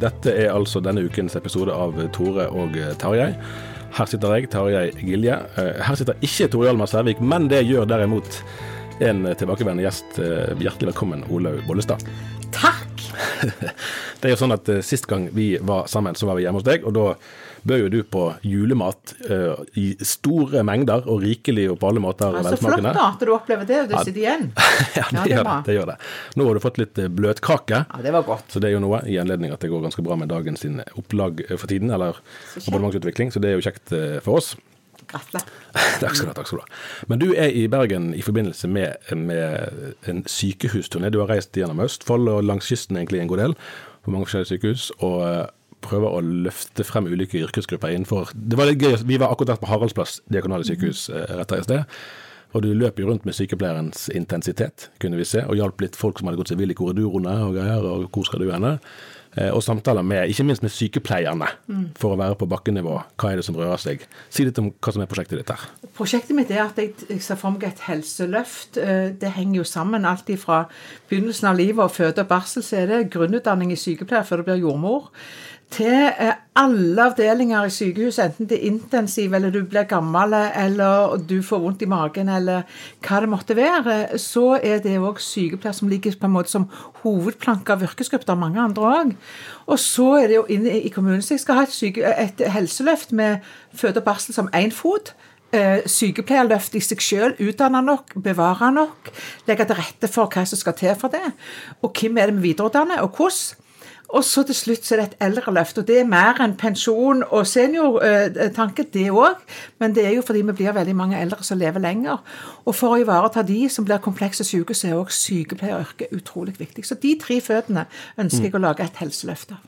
Dette er altså denne ukens episode av Tore og Tarjei. Her sitter jeg, Tarjei Gilje. Eh, Her sitter ikke Tore Hjalmar Sævik, men det gjør derimot en tilbakevendende gjest. Eh, Hjertelig velkommen, Olaug Bollestad. Takk! Det er jo sånn at eh, Sist gang vi var sammen, så var vi hjemme hos deg, og da bød jo du på julemat uh, i store mengder og rikelig og på alle måter flott velsmakende. da at du opplever det, og du Ja. sitter igjen. ja, det, Ja, det gjør det, det gjør det. Nå har du fått litt eh, bløtkake. Ja, det var godt. Så det er jo noe i anledning at det går ganske bra med dagens opplag eh, for tiden, eller Så abonnementsutvikling, så det er jo kjekt for oss. Gratulerer. takk skal du ha. takk skal du ha. Men du er i Bergen i forbindelse med, med en sykehusturné. Du har reist gjennom Østfold og langs kysten egentlig en god del, på mange forskjellige sykehus, og prøver å løfte frem ulike yrkesgrupper innenfor Det var litt gøy, vi var akkurat der på Haraldsplass diakonale sykehus eh, rett her i sted. Og du løp jo rundt med sykepleierens intensitet, kunne vi se, og hjalp litt folk som hadde gått seg vill i korridorene og greier, og hvor skal du henne? Eh, Og samtaler med, ikke minst med sykepleierne, for å være på bakkenivå. Hva er det som rører seg? Si litt om hva som er prosjektet ditt her. Prosjektet mitt er at jeg, jeg ser for meg et helseløft. Eh, Det henger jo sammen alt fra begynnelsen av livet og føde og barsel, så er det grunnutdanning i sykepleier før du blir jordmor. Til eh, alle avdelinger i sykehus, enten det er intensiv, eller du blir gammel, eller du får vondt i magen, eller hva det måtte være, så er det òg sykepleier som ligger på en måte som hovedplanke av yrkesgruppe. Det er mange andre òg. Og så er det jo inne i kommunen, så jeg skal ha et, syke, et helseløft med føde og barsel som én fot eh, sykepleierløft i seg selv, utdanne nok, bevare nok, legge til rette for hva som skal til for det, og hvem er det vi videreutdanner, og hvordan. Og så til slutt så er det et eldreløft, og det er mer enn pensjon og seniortanke, det òg. Men det er jo fordi vi blir veldig mange eldre som lever lenger. Og for å ivareta de som blir komplekse syke, så er òg sykepleieryrket utrolig viktig. Så de tre føttene ønsker jeg å lage et helseløft av.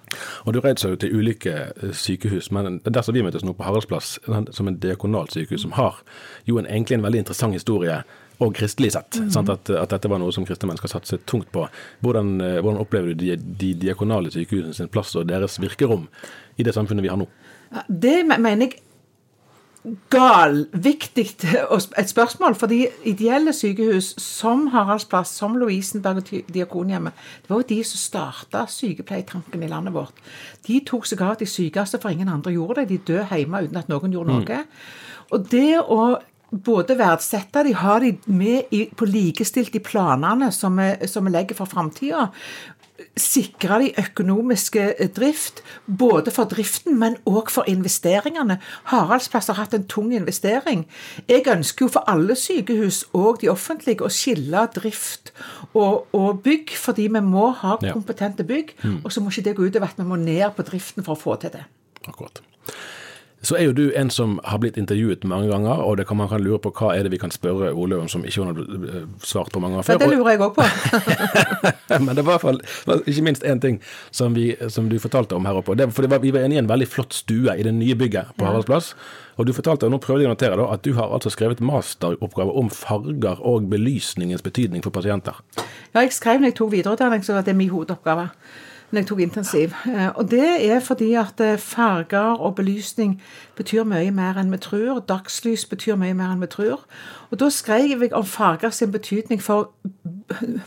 Og du reiser jo til ulike eh, sykehus, men det er der som vi møtes nå på Haraldsplass, som en diakonalt sykehus, som har jo en, egentlig en veldig interessant historie, og kristelig sett. sant? At, at dette var noe som kristne mennesker satset tungt på. Hvordan, eh, hvordan opplever du de, de diakonale sykehusene sin plass og deres virkerom i det samfunnet vi har nå? Det mener jeg gal, viktig et spørsmål. Fordi ideelle sykehus som Haraldsplass, som Lovisenberg og Diakonhjemmet, det var jo de som starta sykepleietanken i landet vårt. De tok seg av de sykeste, for ingen andre gjorde det. De døde hjemme uten at noen gjorde noe. Og det å både verdsette de, ha de med i, på likestilt i planene som vi, som vi legger for framtida sikre de økonomiske eh, drift, både for driften, men òg for investeringene. Haraldsplass har hatt en tung investering. Jeg ønsker jo for alle sykehus, og de offentlige, å skille drift og, og bygg, fordi vi må ha kompetente bygg. Og så må ikke det gå utover at vi må ned på driften for å få til det. Akkurat. Så er jo du en som har blitt intervjuet mange ganger, og det kan man kan lure på hva er det vi kan spørre Ole om som ikke hun har eh, svart på mange ganger Ja, før. det lurer jeg òg på. Men det var i hvert fall ikke minst én ting som, vi, som du fortalte om her oppe. Det, for det var, vi var inne i en veldig flott stue i det nye bygget på Haralds plass. Og du fortalte, og nå prøvde jeg å notere da, at du har altså skrevet masteroppgave om farger og belysningens betydning for pasienter. Ja, jeg skrev når jeg tok videreutdanning, så var det min hovedoppgave. Når jeg tok intensiv. Eh, Og det er fordi at eh, farger og belysning betyr mye mer enn vi tror. Dagslys betyr mye mer enn vi tror. Og da skrev jeg om farger sin betydning for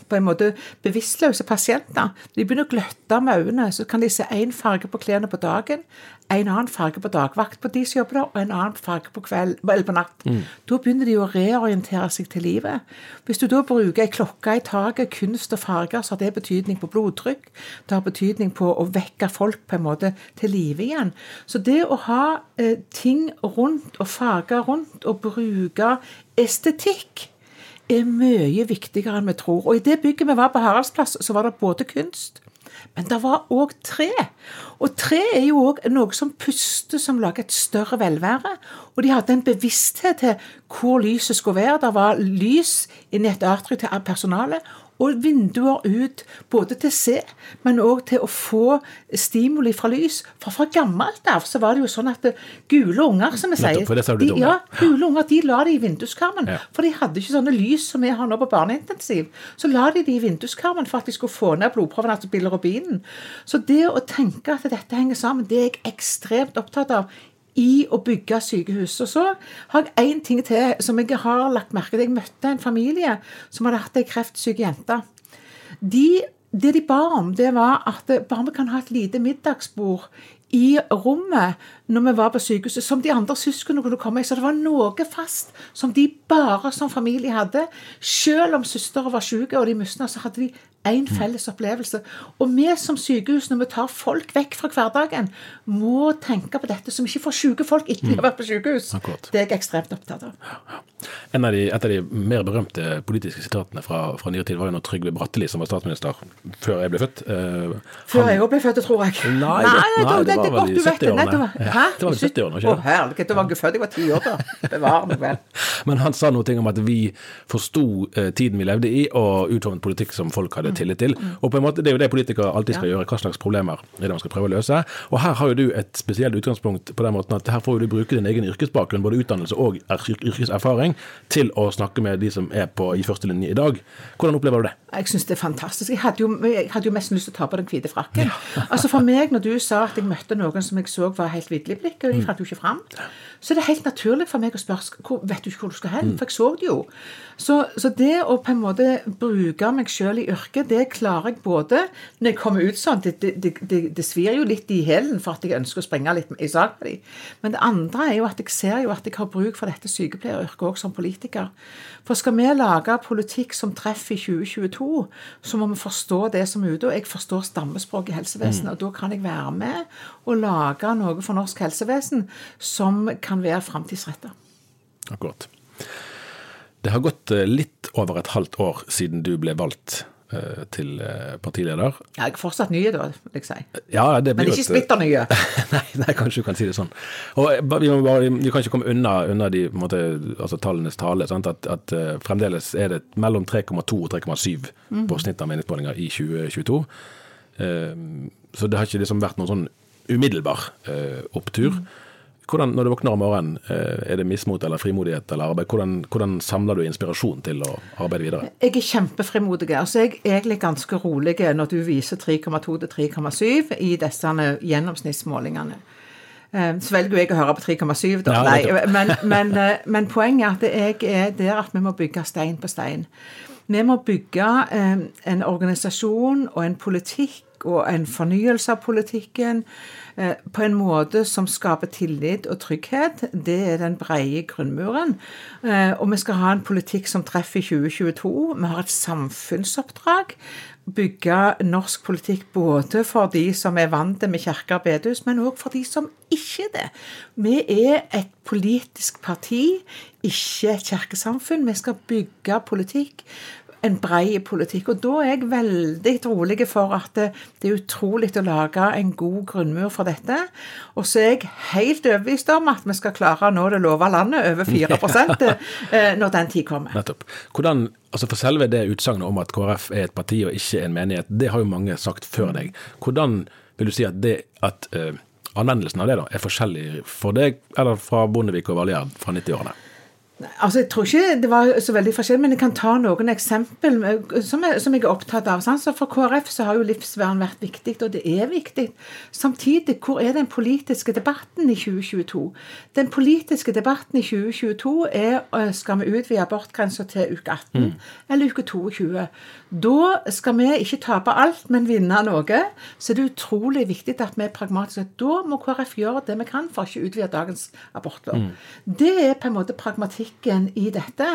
på en måte bevisstløse pasienter. De begynner å gløtte med øynene, så kan de se én farge på klærne på dagen, en annen farge på dagvakt på de som jobber der, og en annen farge på kveld, eller på natt. Da begynner de å reorientere seg til livet. Hvis du da bruker ei klokke i taket, kunst og farger, så har det betydning på blodtrykk. Det har betydning på å vekke folk på en måte til live igjen. Så det å ha eh, ting rundt og farger rundt og bruke estetikk er mye viktigere enn vi tror. Og i det bygget vi var på Haraldsplass, så var det både kunst, men det var òg tre. Og tre er jo òg noe som puster, som lager et større velvære. Og de hadde en bevissthet til hvor lyset skulle være. Det var lys inni et atri til personalet. Og vinduer ut, både til å se, men òg til å få stimuli fra lys. For fra gammelt av så var det jo sånn at gule unger, som vi sier de, ja. Gule unger de la det i vinduskarmen. Ja. For de hadde ikke sånne lys som vi har nå på barneintensiv. Så la de det i vinduskarmen for at de skulle få ned blodprøvene altså bilirubinen. Så det å tenke at dette henger sammen, det er jeg ekstremt opptatt av i å bygge sykehus. Og så har jeg én ting til som jeg har lagt merke til. Jeg møtte en familie som hadde hatt ei kreftsyk jente. De, det de ba om, det var at bare vi kan ha et lite middagsbord i rommet når vi var på sykehuset, som de andre søsknene kunne komme i. Så det var noe fast som de bare som familie hadde. Selv om søstera var syk og de mista, så hadde de én felles opplevelse. Og vi som sykehus, når vi tar folk vekk fra hverdagen, må tenke på dette, vi ikke får syke folk etter de har vært på sykehus. Akkurat. Det er jeg ekstremt opptatt av. En av de, et av de mer berømte politiske sitatene fra, fra nyere tid var jo når Trygve Bratteli, som var statsminister før jeg ble født uh, Før jeg òg ble født, tror jeg. Nei, det- nei, det var vel i du vet det. Nei, 70-årene. det var- Ja, det var i 70-årene, ikke Å, det? herlighet, da var jeg født. Jeg var ti år da. Bevar meg vel. Men han sa noe om at vi forsto eh, tiden vi levde i, og utformet politikk som folk hadde tillit til. Og på en måte, Det er jo det politikere alltid skal gjøre, hva slags problemer er det man skal prøve å løse. Og her har jo du et spesielt utgangspunkt på den måten at her får du bruke din egen yrkesbakgrunn, både utdannelse og er- yrkeserfaring, til å snakke med de som er på, i første linje i dag. Hvordan opplever du det? Jeg syns det er fantastisk. Jeg hadde, jo, jeg hadde jo mest lyst til å ta på den hvite frakken. Altså For meg, når du sa at jeg møtte noen som jeg så var helt vidle i blikket, og de fant jo ikke fram, så er det helt naturlig for meg å spørre "Sk- hvor, vet du ikke hvor du skal hen. For jeg så det jo. Så, så det å på en måte bruke meg sjøl i yrket, det klarer jeg både når jeg kommer ut sånn Det, det, det, det, svir jo litt i hælen for at jeg ønsker å springe litt i sak med dem. Men det andre er jo at jeg ser jo at jeg har bruk for dette sykepleieryrket òg som politiker. For skal vi lage politikk som treffer i 2022, så må vi forstå det som er ute. Og jeg forstår stammespråk i helsevesenet, og da kan jeg være med og lage noe for norsk helsevesen som kan være framtidsretta. Akkurat. Det har gått eh, litt over et halvt år siden du ble valgt til partileder. partileder. Jeg er fortsatt nye, da, vil jeg si. Ja, det blir Men ikke et- splitter nye. nei, nei, kanskje du kan si det sånn. Og eh, vi, bare, vi kan ikke komme unna, unna de, måte, altså, tallenes tale. At, at eh, fremdeles er det mellom 3,2 og 3,7 Mhm. på snitt av meningsmålinger i 2022. Eh, så det har ikke liksom vært noen sånn umiddelbar eh, opptur. Mhm. Hvordan, når du våkner om morgenen, eh, er det mismot eller frimodighet eller arbeid? Hvordan, hvordan samler du inspirasjon til å arbeide videre? Jeg er kjempefrimodig. Altså, jeg er egentlig ganske rolig når du viser 3,2 til 3,7 i disse gjennomsnittsmålingene. Eh, Så velger jeg å høre på 3,7, da. Nei, men, men, eh, men poenget er at jeg er der at vi må bygge stein på stein. Vi må bygge en organisasjon og en politikk og en fornyelse av politikken eh, på en måte som skaper tillit og trygghet. Det er den brede grunnmuren. Eh, Og vi skal ha en politikk som treffer i 2022. Vi har et samfunnsoppdrag. Bygge norsk politikk både for de som er vant med kirke og bedehus, men òg for de som ikke er det. Vi er et politisk parti, ikke et kirkesamfunn. Vi skal bygge politikk en brei politikk. Og da er jeg veldig rolig for at det, det er utrolig å lage en god grunnmur for dette. Og så er jeg helt overbevist om at vi skal klare å nå det lova landet over 4 eh, når den tid kommer. Nettopp. Hvordan, altså For selve det utsagnet om at KrF er et parti og ikke en menighet, det har jo mange sagt før deg. Hvordan vil du si at det at uh, anvendelsen av det da er forskjellig for deg eller fra Bondevik og Valgjerd fra 90-årene? Altså, Jeg tror ikke det var så veldig forskjellig, men jeg kan ta noen eksempel som jeg, som jeg er opptatt av. Så For KrF så har jo livsvern vært viktig, og det er viktig. Samtidig, hvor er den politiske debatten i 2022? Den politiske debatten i 2022 er skal vi utvide abortgrensa til uke 18 mm. eller uke 22. Da skal vi ikke tape alt, men vinne noe. Så det er utrolig viktig at vi er pragmatiske. Da må KrF gjøre det vi kan for å ikke utvide dagens abortlov. Mm. Det er på en måte pragmatikken i dette.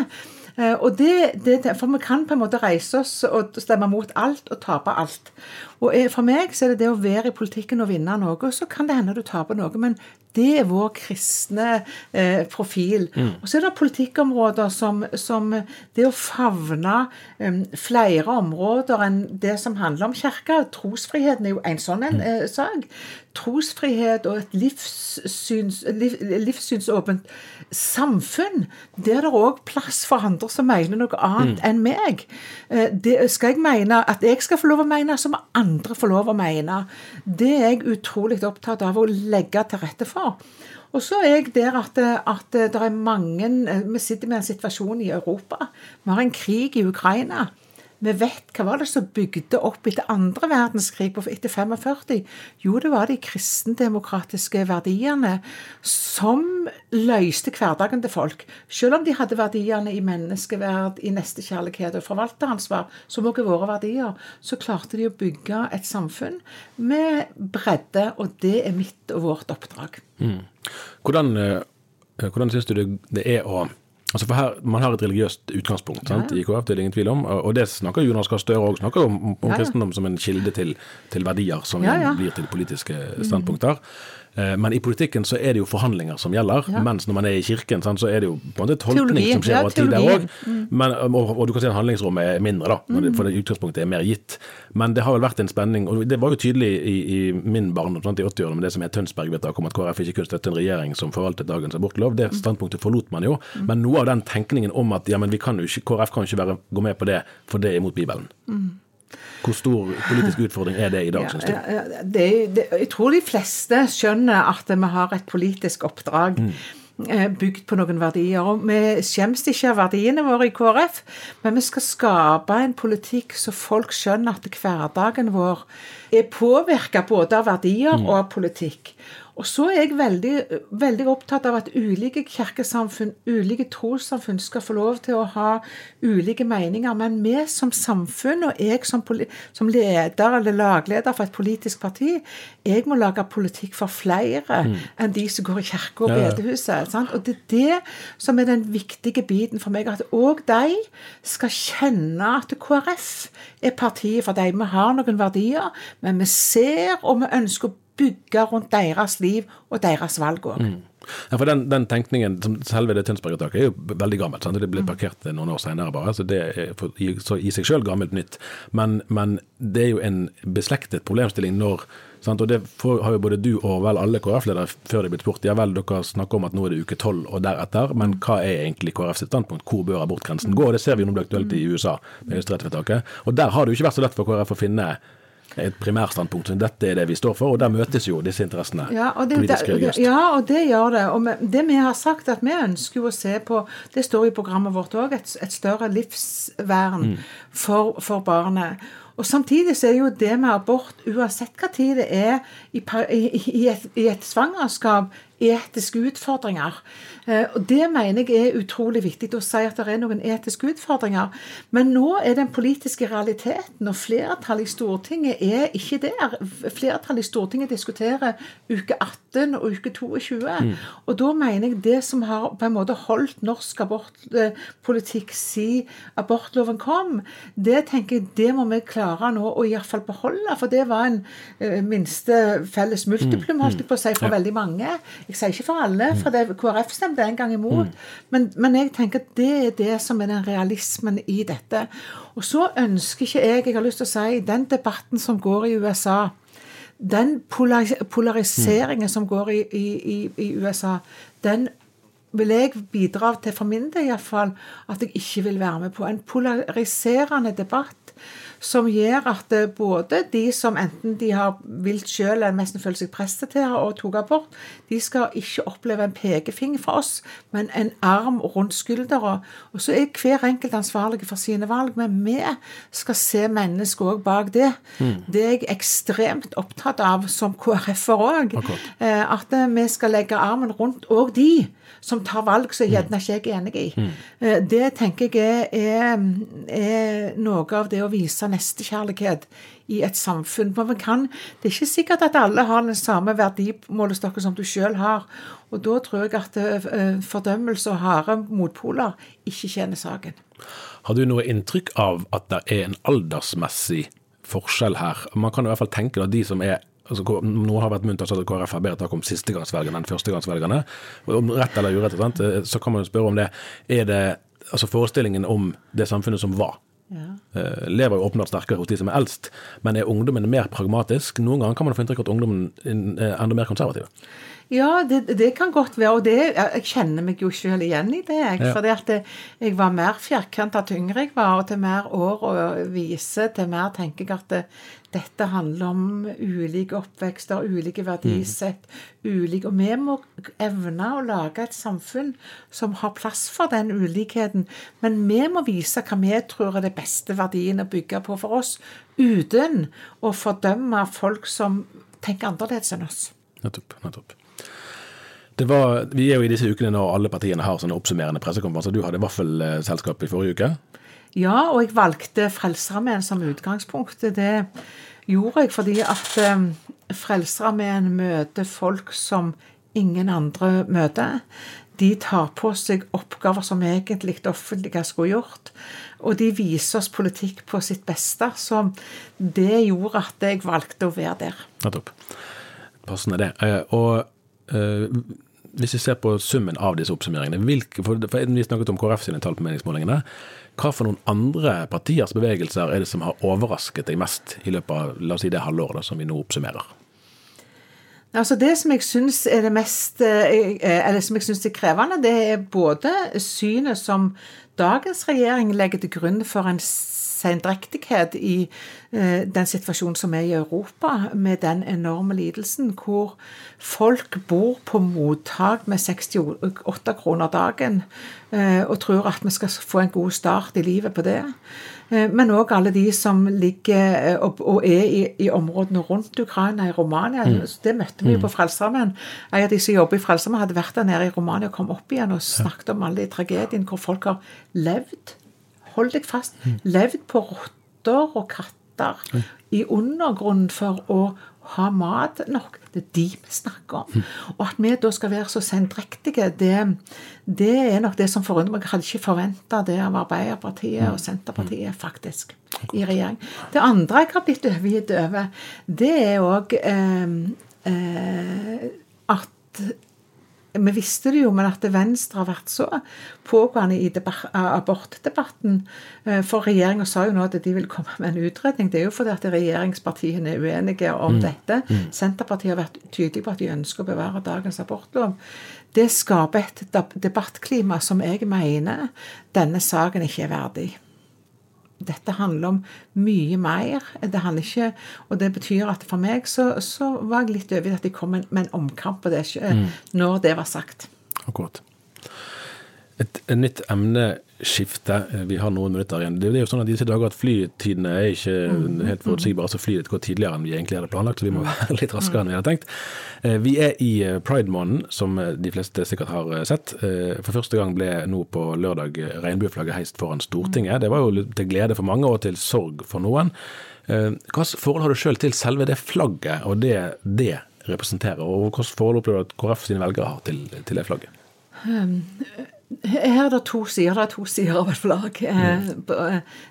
Eh, og det, det, for vi kan på en måte reise oss og stemme mot alt og tape alt. Og For meg så er det det å være i politikken og vinne noe. Så kan det hende du taper noe, men det er vår kristne eh, profil. Mm. Og så er det politikkområder som, som det å favne um, flere områder enn det som handler om kirka. Trosfriheten er jo en sånn en, mm. eh, sak. Trosfrihet og et livssyns, liv, livssynsåpent samfunn, der det òg plass for andre som mener noe annet mm. enn meg. Eh, det skal jeg mene at jeg skal få lov å mene, så må andre få lov å mene. Det er jeg utrolig opptatt av å legge til rette for. Og så er jeg der at, at det er mange Vi sitter med en situasjon i Europa. Vi har en krig i Ukraina. Vi vet hva var det som bygde opp etter andre verdenskrig etter 45? Jo, det var de kristendemokratiske verdiene som løste hverdagen til folk. Selv om de hadde verdiene i menneskeverd, i nestekjærlighet og forvalteransvar, som også er våre verdier, så klarte de å bygge et samfunn med bredde, og det er mitt og vårt oppdrag. Mm. Hvordan, eh, hvordan syns du det er å Altså for her, Man har et religiøst utgangspunkt ja. i KrF, det er det ingen tvil om. Og det snakker Jonas Gahr Støre òg snakker om, om ja, ja. kristendom som en kilde til, til verdier som blir til politiske standpunkter. Mm. Eh, men i politikken så er det jo forhandlinger som gjelder, ja. mens når man er i kirken, så er det jo på en måte tolkning som skjer over tid der òg. Mm. Og, du kan si at handlingsrommet er mindre, da, mm. for det utgangspunktet er mer gitt. Men det har vel vært en spenning, og det var jo tydelig i, i min barndom i 80-årene med det som er Tønsberg-vedtaket om at KrF ikke kunne støtte en regjering som forvaltet dagens abortlov. Det mm. standpunktet forlot man jo. Men noe av den tenkningen om at ja, men vi kan jo ikke, KrF kan jo ikke være, gå med på det, for det er imot Bibelen. Mm. Hvor stor politisk utfordring er det i dag, syns du? Ja, det, det, jeg tror de fleste skjønner at vi har et politisk oppdrag. Mm eh, bygd på noen verdier. og Vi skjemmes ikke av verdiene våre i KrF, men vi skal skape en politikk så folk skjønner at hverdagen vår er påvirka både av verdier mm. og av politikk. Og så er jeg veldig, veldig, opptatt av at ulike kirkesamfunn, ulike trossamfunn, skal få lov til å ha ulike meninger. Men vi som samfunn, og jeg som, som leder eller lagleder for et politisk parti, jeg må lage politikk for flere mm. enn de som går i kirka og bedehuset. Sant? Og det er det som er den viktige biten for meg. At òg de skal kjenne at KrF er partiet for dem. Vi har noen verdier, men vi ser og vi ønsker å bygge rundt deres liv og deres valg òg. Mm. Ja, for den, den, tenkningen, som selve det Tønsberg-uttaket, er jo veldig gammelt. Sant? Det ble mm. parkert noen år senere bare. så Det er for, i, så i seg selv gammelt nytt. Men, men, det er jo en beslektet problemstilling når sant? Og det får, har jo både du og vel alle KrF-ledere før de blitt spurt. Ja vel, dere snakker om at nå er det uke tolv og deretter, men hva er egentlig KrF sitt standpunkt? Hvor bør abortgrensen gå? Og Det ser vi jo nå blir aktuelt i USA med høyesterettsvedtaket. Og der har det jo ikke vært så lett for KrF å finne et primærstandpunkt. Dette er det vi står for, og der møtes jo disse interessene ja, og det, politisk religiøst. Ja, og det gjør det. Og det vi har sagt, at vi ønsker å se på Det står i programmet vårt òg, et, et, større livsvern mm. for, for barnet. Og Samtidig så er jo det med abort, uansett hva tid det er i, i, et, i et svangerskap, etiske utfordringer. Eh, og Det mener jeg er utrolig viktig å si at det er noen etiske utfordringer. Men nå er den politiske realiteten, og flertallet i Stortinget er ikke der. Flertallet i Stortinget diskuterer uke 18 og uke 22. Mm. Og da mener jeg det som har på en måte holdt norsk abortpolitikk siden abortloven kom, det tenker jeg det må vi klare nå å iallfall beholde. For det var en uh, minste felles multiplum, holdt jeg på å si, for mm. veldig mange Jeg sier ikke for alle, for det, KrF stemte en gang imot. Men, men jeg tenker at det er det som er den realismen i dette. Og så ønsker ikke jeg Jeg har lyst til å si den debatten som går i USA den polariseringen polariseringen som går i, i, i, USA, den vil jeg bidra til, for min del iallfall, at jeg ikke vil være med på. En polariserende debatt som gjør at eh, både de som enten de har vilt sjøl eller nesten føler seg presset til og tok abort, de skal ikke oppleve en pekefinger fra oss, men en arm rundt skuldra. Og så er hver enkelt ansvarlig for sine valg, men vi skal se mennesker òg bak det. Mm. Det er jeg ekstremt opptatt av som KrF-er òg. Eh, at vi skal legge armen rundt òg de som tar valg som gjerne ikke jeg er enig i. Mm. Eh, det tenker jeg er, er, noe av det å vise nestekjærlighet i et samfunn. For kan, Det er ikke sikkert at alle har den samme verdimålestokken som du sjøl har. Og da tror jeg at eh, fordømmelse og harde motpoler ikke tjener saken. Har du noe inntrykk av at det er en aldersmessig forskjell her? Man kan i hvert fall tenke at de som er altså, Noe har vært munt at KrF har bedre tak om sistegangsvelgerne enn førstegangsvelgerne. Om rett eller urett, eh, så kan man jo spørre om det. Er det altså forestillingen om det samfunnet som var? Ja. Uh, lever jo åpenbart sterkere hos de som er eldst, men er ungdommen mer pragmatisk? Noen ganger kan man få inntrykk av at ungdommen er enda mer konservative. Ja, det, det, kan godt være. Og det, jeg kjenner meg jo sjøl igjen i det. Jeg, ja. fordi at jeg var mer firkanta til yngre jeg var, og til mer år å vise, til mer tenker jeg at det, dette handler om ulike oppvekster, ulike verdisett, mm. ulike Og vi må evne å lage et samfunn som har plass for den ulikheten. Men vi må vise hva vi tror er det beste verdien å bygge på for oss, uten å fordømme folk som tenker annerledes enn oss. Nettopp. nettopp. Var, vi er jo i disse ukene når alle partiene har sånne oppsummerende pressekonferanser. Du hadde vaffelselskap i forrige uke? Ja, og jeg valgte Frelsesarmeen som utgangspunkt. Det gjorde jeg fordi at um, Frelsesarmeen møter folk som ingen andre møter. De tar på seg oppgaver som egentlig det offentlige skulle gjort. Og de viser oss politikk på sitt beste. Så det gjorde at jeg valgte å være der. Nettopp. Passende det. Eh, og hvis vi ser på summen av disse oppsummeringene, hvilke, for, for vi snakket om KrF sine tall på meningsmålingene. Hva for noen andre partiers bevegelser er det som har overrasket deg mest i løpet av la oss si det halvåret som vi nå oppsummerer? Altså Det som jeg syns er det mest eh, eller som jeg synes er krevende, det er både synet som dagens regjering legger til grunn for en sendrektighet i eh, den situasjonen som er i Europa, med den enorme lidelsen, hvor folk bor på mottak med 68 kroner dagen eh, og tror at vi skal få en god start i livet på det. Eh, men òg alle de som ligger og er i, i områdene rundt Ukraina, i Romania. Mm. Det møtte vi jo på mm. Frelsesarmeen. En av de som jobber i Frelsesarmeen, hadde vært der nede i Romania og kom opp igjen og snakket om alle de tragediene hvor folk har levd hold deg fast, levd på rotter og katter i undergrunnen for å ha mat nok. Det er de vi snakker om. Og at vi da skal være så sendrektige, det, det er nok det som forundrer meg. Jeg hadde ikke forventa det av Arbeiderpartiet og Senterpartiet, faktisk, i regjering. Det andre jeg har blitt overgitt over, det er òg eh, eh, at vi visste det jo, men at Venstre har vært så pågående i abortdebatten. Eh, for regjeringa sa jo nå at de vil komme med en utredning. Det er jo fordi at regjeringspartiene er uenige om mm. dette. Mm. Senterpartiet har vært tydelige på at de ønsker å bevare dagens abortlov. Det skaper et debattklima som jeg mener denne saken ikke er verdig dette handler om mye mer. Det handler ikke, og det betyr at for meg så, så var jeg litt over at de kom med, en omkamp på det mm. når det var sagt. Akkurat. Et, et nytt emneskifte. Vi har noen minutter igjen. Det er jo sånn at disse dager at Flytidene er ikke mm. helt forutsigbare. så Flyet går tidligere enn vi egentlig hadde planlagt, så vi må mm. være litt raskere enn vi hadde tenkt. Eh, vi er i pridemåneden, Pride-måneden, som eh, de fleste sikkert har sett. For første gang ble nå på lørdag regnbueflagget heist foran Stortinget. Det var jo til glede for mange, og til sorg for noen. Hvilket forhold har du sjøl til selve det flagget, og det det representerer? Og hvilket forhold opplever du at KrF sine velgere har til, til det flagget? Um, her er det to sider. Det er to sider av et flagg. Mm.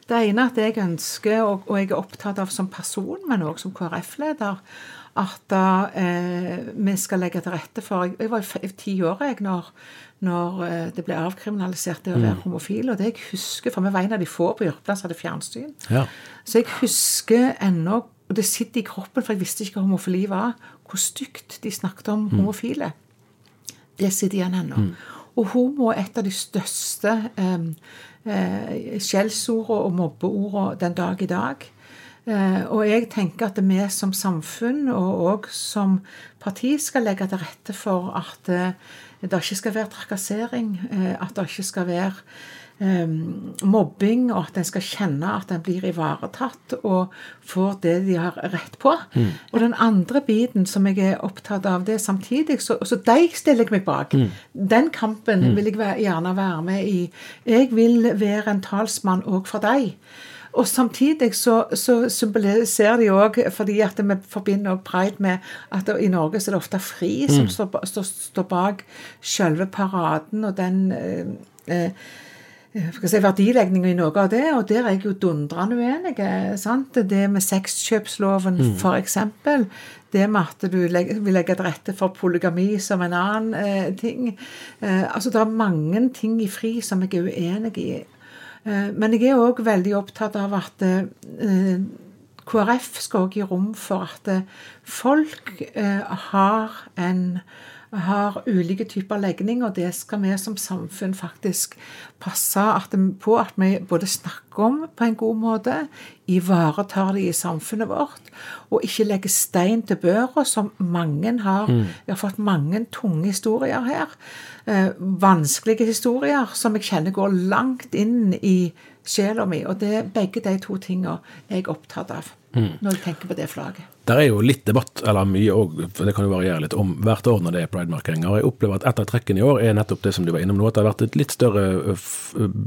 Det ene er at jeg ønsker, og jeg er opptatt av som person, men òg som KrF-leder, at eh, vi skal legge til rette for Jeg, var ti år jeg når, når eh, det ble avkriminalisert det å være homofil. Og det jeg husker, for vi var en av de få på Jørpeland som hadde fjernsyn. Ja. Så jeg husker ennå Og det sitter i kroppen, for jeg visste ikke hva homofili var. Hvor stygt de snakket om homofile. Det sitter igjen ennå. Og homo er et av de største eh, skjellsordene og mobbeordene den dag i dag. Eh, og jeg tenker at vi som samfunn og òg som parti skal legge til rette for at eh, det ikke skal være trakassering, eh, at det ikke skal være eh, mobbing, og at en skal kjenne at en blir ivaretatt og får det de har rett på. Og den andre biten som jeg er opptatt av, det er samtidig Så, så de stiller jeg meg bak. Den kampen vil jeg gjerne være med i. Jeg vil være en talsmann òg for deg. Og samtidig så, så symboliserer de òg, fordi at vi forbinder også pride med at i Norge så er det ofte FRI som står, står, står bak selve paraden og den eh, eh, si, verdilegninga i noe av det, og der er jeg jo dundrende uenig. eh, sant? Det med sexkjøpsloven, for eksempel. Det med at du legger, vil legge til rette for polygami som en annen eh, ting. Eh, altså, Det er mange ting i FRI som jeg er uenig i. Eh, men jeg er òg veldig opptatt av at eh, KrF skal også gi rom for at eh, folk har en har ulike typer legning, og det skal vi som samfunn faktisk passe på at vi både snakker om på en god måte, ivaretar det i samfunnet vårt, og ikke legger stein til børa, som mange har. Vi har fått mange tunge historier her. Eh, vanskelige historier som jeg kjenner går langt inn i sjela mi. Og det er begge de to tingene jeg er opptatt av når jeg tenker på det flagget. Der er jo litt debatt, eller mye òg, det kan jo variere litt, om hvert år når det er pridemarkeringer. Jeg opplever at et av trekkene i år er nettopp det som du var innom nå, at det har vært et litt større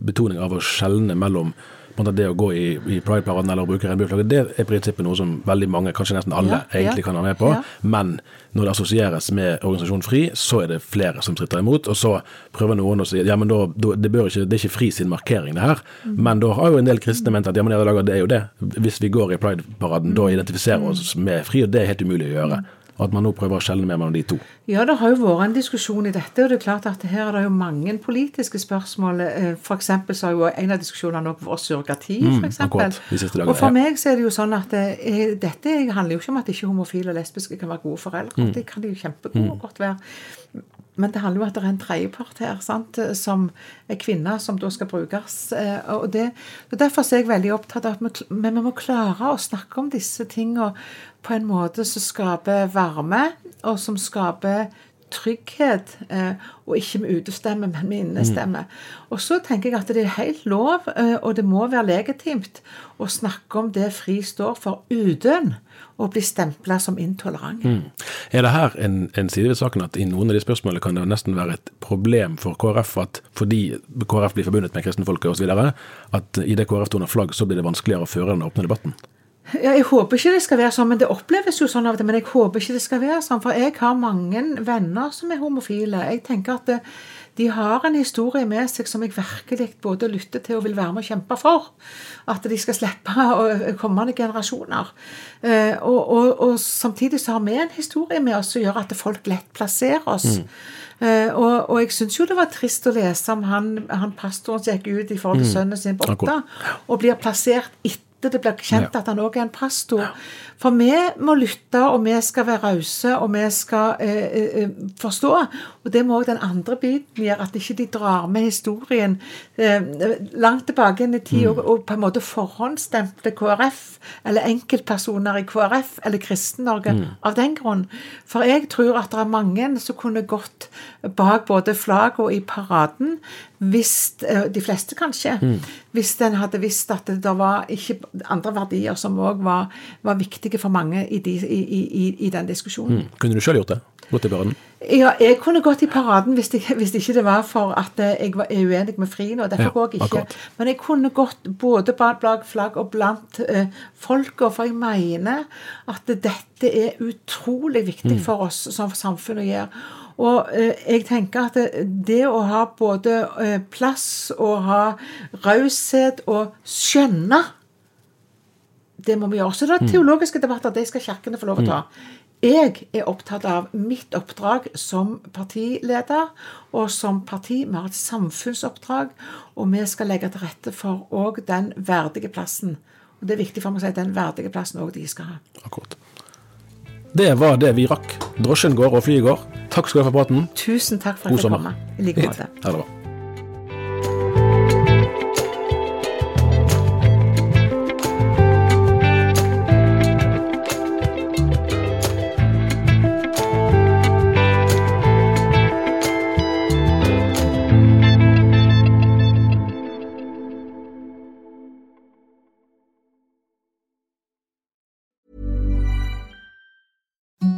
betoning av å skjelne mellom det å gå i, i prideparaden eller å bruke regnbueflagget. Det er i prinsippet noe som veldig mange, kanskje nesten alle, Ja, ja. egentlig kan være med på. Ja. Men når det assosieres med organisasjonen FRI, så er det flere som stritter imot. Og så prøver noen å si ja, men da, da, det, ikke, det er ikke FRI sin markering, det her. Mm. Men da har jo en del kristne ment at ja, men det er jo det. Hvis vi går i Pride-paraden, mm. da identifiserer vi oss med FRI, og det er helt umulig å gjøre. Og at man nå prøver å skjelne mellom de to. Ja, det har jo vært en diskusjon i dette, og det er klart at her er det jo mange politiske spørsmål. Eh, For eksempel så har jo en av diskusjonene også vært surrogati, akkurat, siste dagene, Og for meg så er det jo sånn at det, dette handler jo ikke om at ikke homofile og lesbiske kan være gode foreldre. Det kan de jo kjempegode godt være. Men det handler jo om at det er en tredjepart her, sant? som er kvinne, som da skal brukes. eh, Og, det, og Derfor er jeg veldig opptatt av at vi, men vi må klare å snakke om disse tingene på en måte som skaper varme, og som skaper trygghet, eh, og ikke med utestemme, men med innestemme. Og så tenker jeg at det er helt lov, eh, og det må være legitimt, å snakke om det FRI står for, uten å bli stempla som intolerant. Er det her en, en side ved saken at i noen av de spørsmålene kan det nesten være et problem for KrF at fordi KrF blir forbundet med kristenfolket osv., at i det KrF toner flagg, så blir det vanskeligere å føre den åpne debatten? Ja, jeg håper ikke det skal være sånn, men det oppleves jo sånn av til. Men jeg håper ikke det skal være sånn, for jeg har mange venner som er homofile. Jeg tenker at det, de har en historie med seg som jeg virkelig både lytter til og vil være med og kjempe for. At de skal slippe kommende generasjoner. Eh, og, og, og samtidig så har vi en historie med oss som gjør at folk lett plasserer oss. Mm. og, og jeg syns jo det var trist å lese om han, han pastoren som gikk ut i forhold til sønnen sin på åtte, og blir plassert etter det blir kjent at han òg er en pastor. For vi må lytte, og vi skal være rause, og vi skal eh, eh, forstå. Og det må òg den andre biten gjøre, at ikke de drar med historien eh, langt tilbake inn i tid og, og på en måte forhåndsstemple KrF, eller enkeltpersoner i KrF eller Kristen-Norge av den grunn. For jeg tror at det er mange som kunne gått bak både flagget og i paraden, hvis, eh, de fleste kanskje, hvis en hadde visst at det var ikke andre verdier som òg var, var viktige for mange i, de, i, i, i den diskusjonen. Kunne du sjøl gjort det? Gått i paraden? Ja, jeg kunne gått i paraden hvis, det- hvis ikke det var for at jeg var, uenig med Frien, og derfor Ja, går jeg ikke. akkurat. Men jeg kunne gått både bak flagg og blant eh, folka, for jeg mener at dette er utrolig viktig for oss som samfunn å gjøre. Og eh, jeg tenker at det, å ha både eh, plass og ha raushet og skjønne det må vi gjøre. Så det er teologiske debatter, det skal kirkene få lov å ta. Jeg er opptatt av mitt oppdrag som partileder og som parti. Vi har et samfunnsoppdrag, og vi skal legge til rette for òg den verdige plassen. Og Det er viktig for meg å si at den verdige plassen òg de skal ha. Akkurat. Det var det vi rakk. Drosjen går og flyet går. Takk skal du ha for praten. Tusen takk for at jeg kom. I like måte. Ha det bra.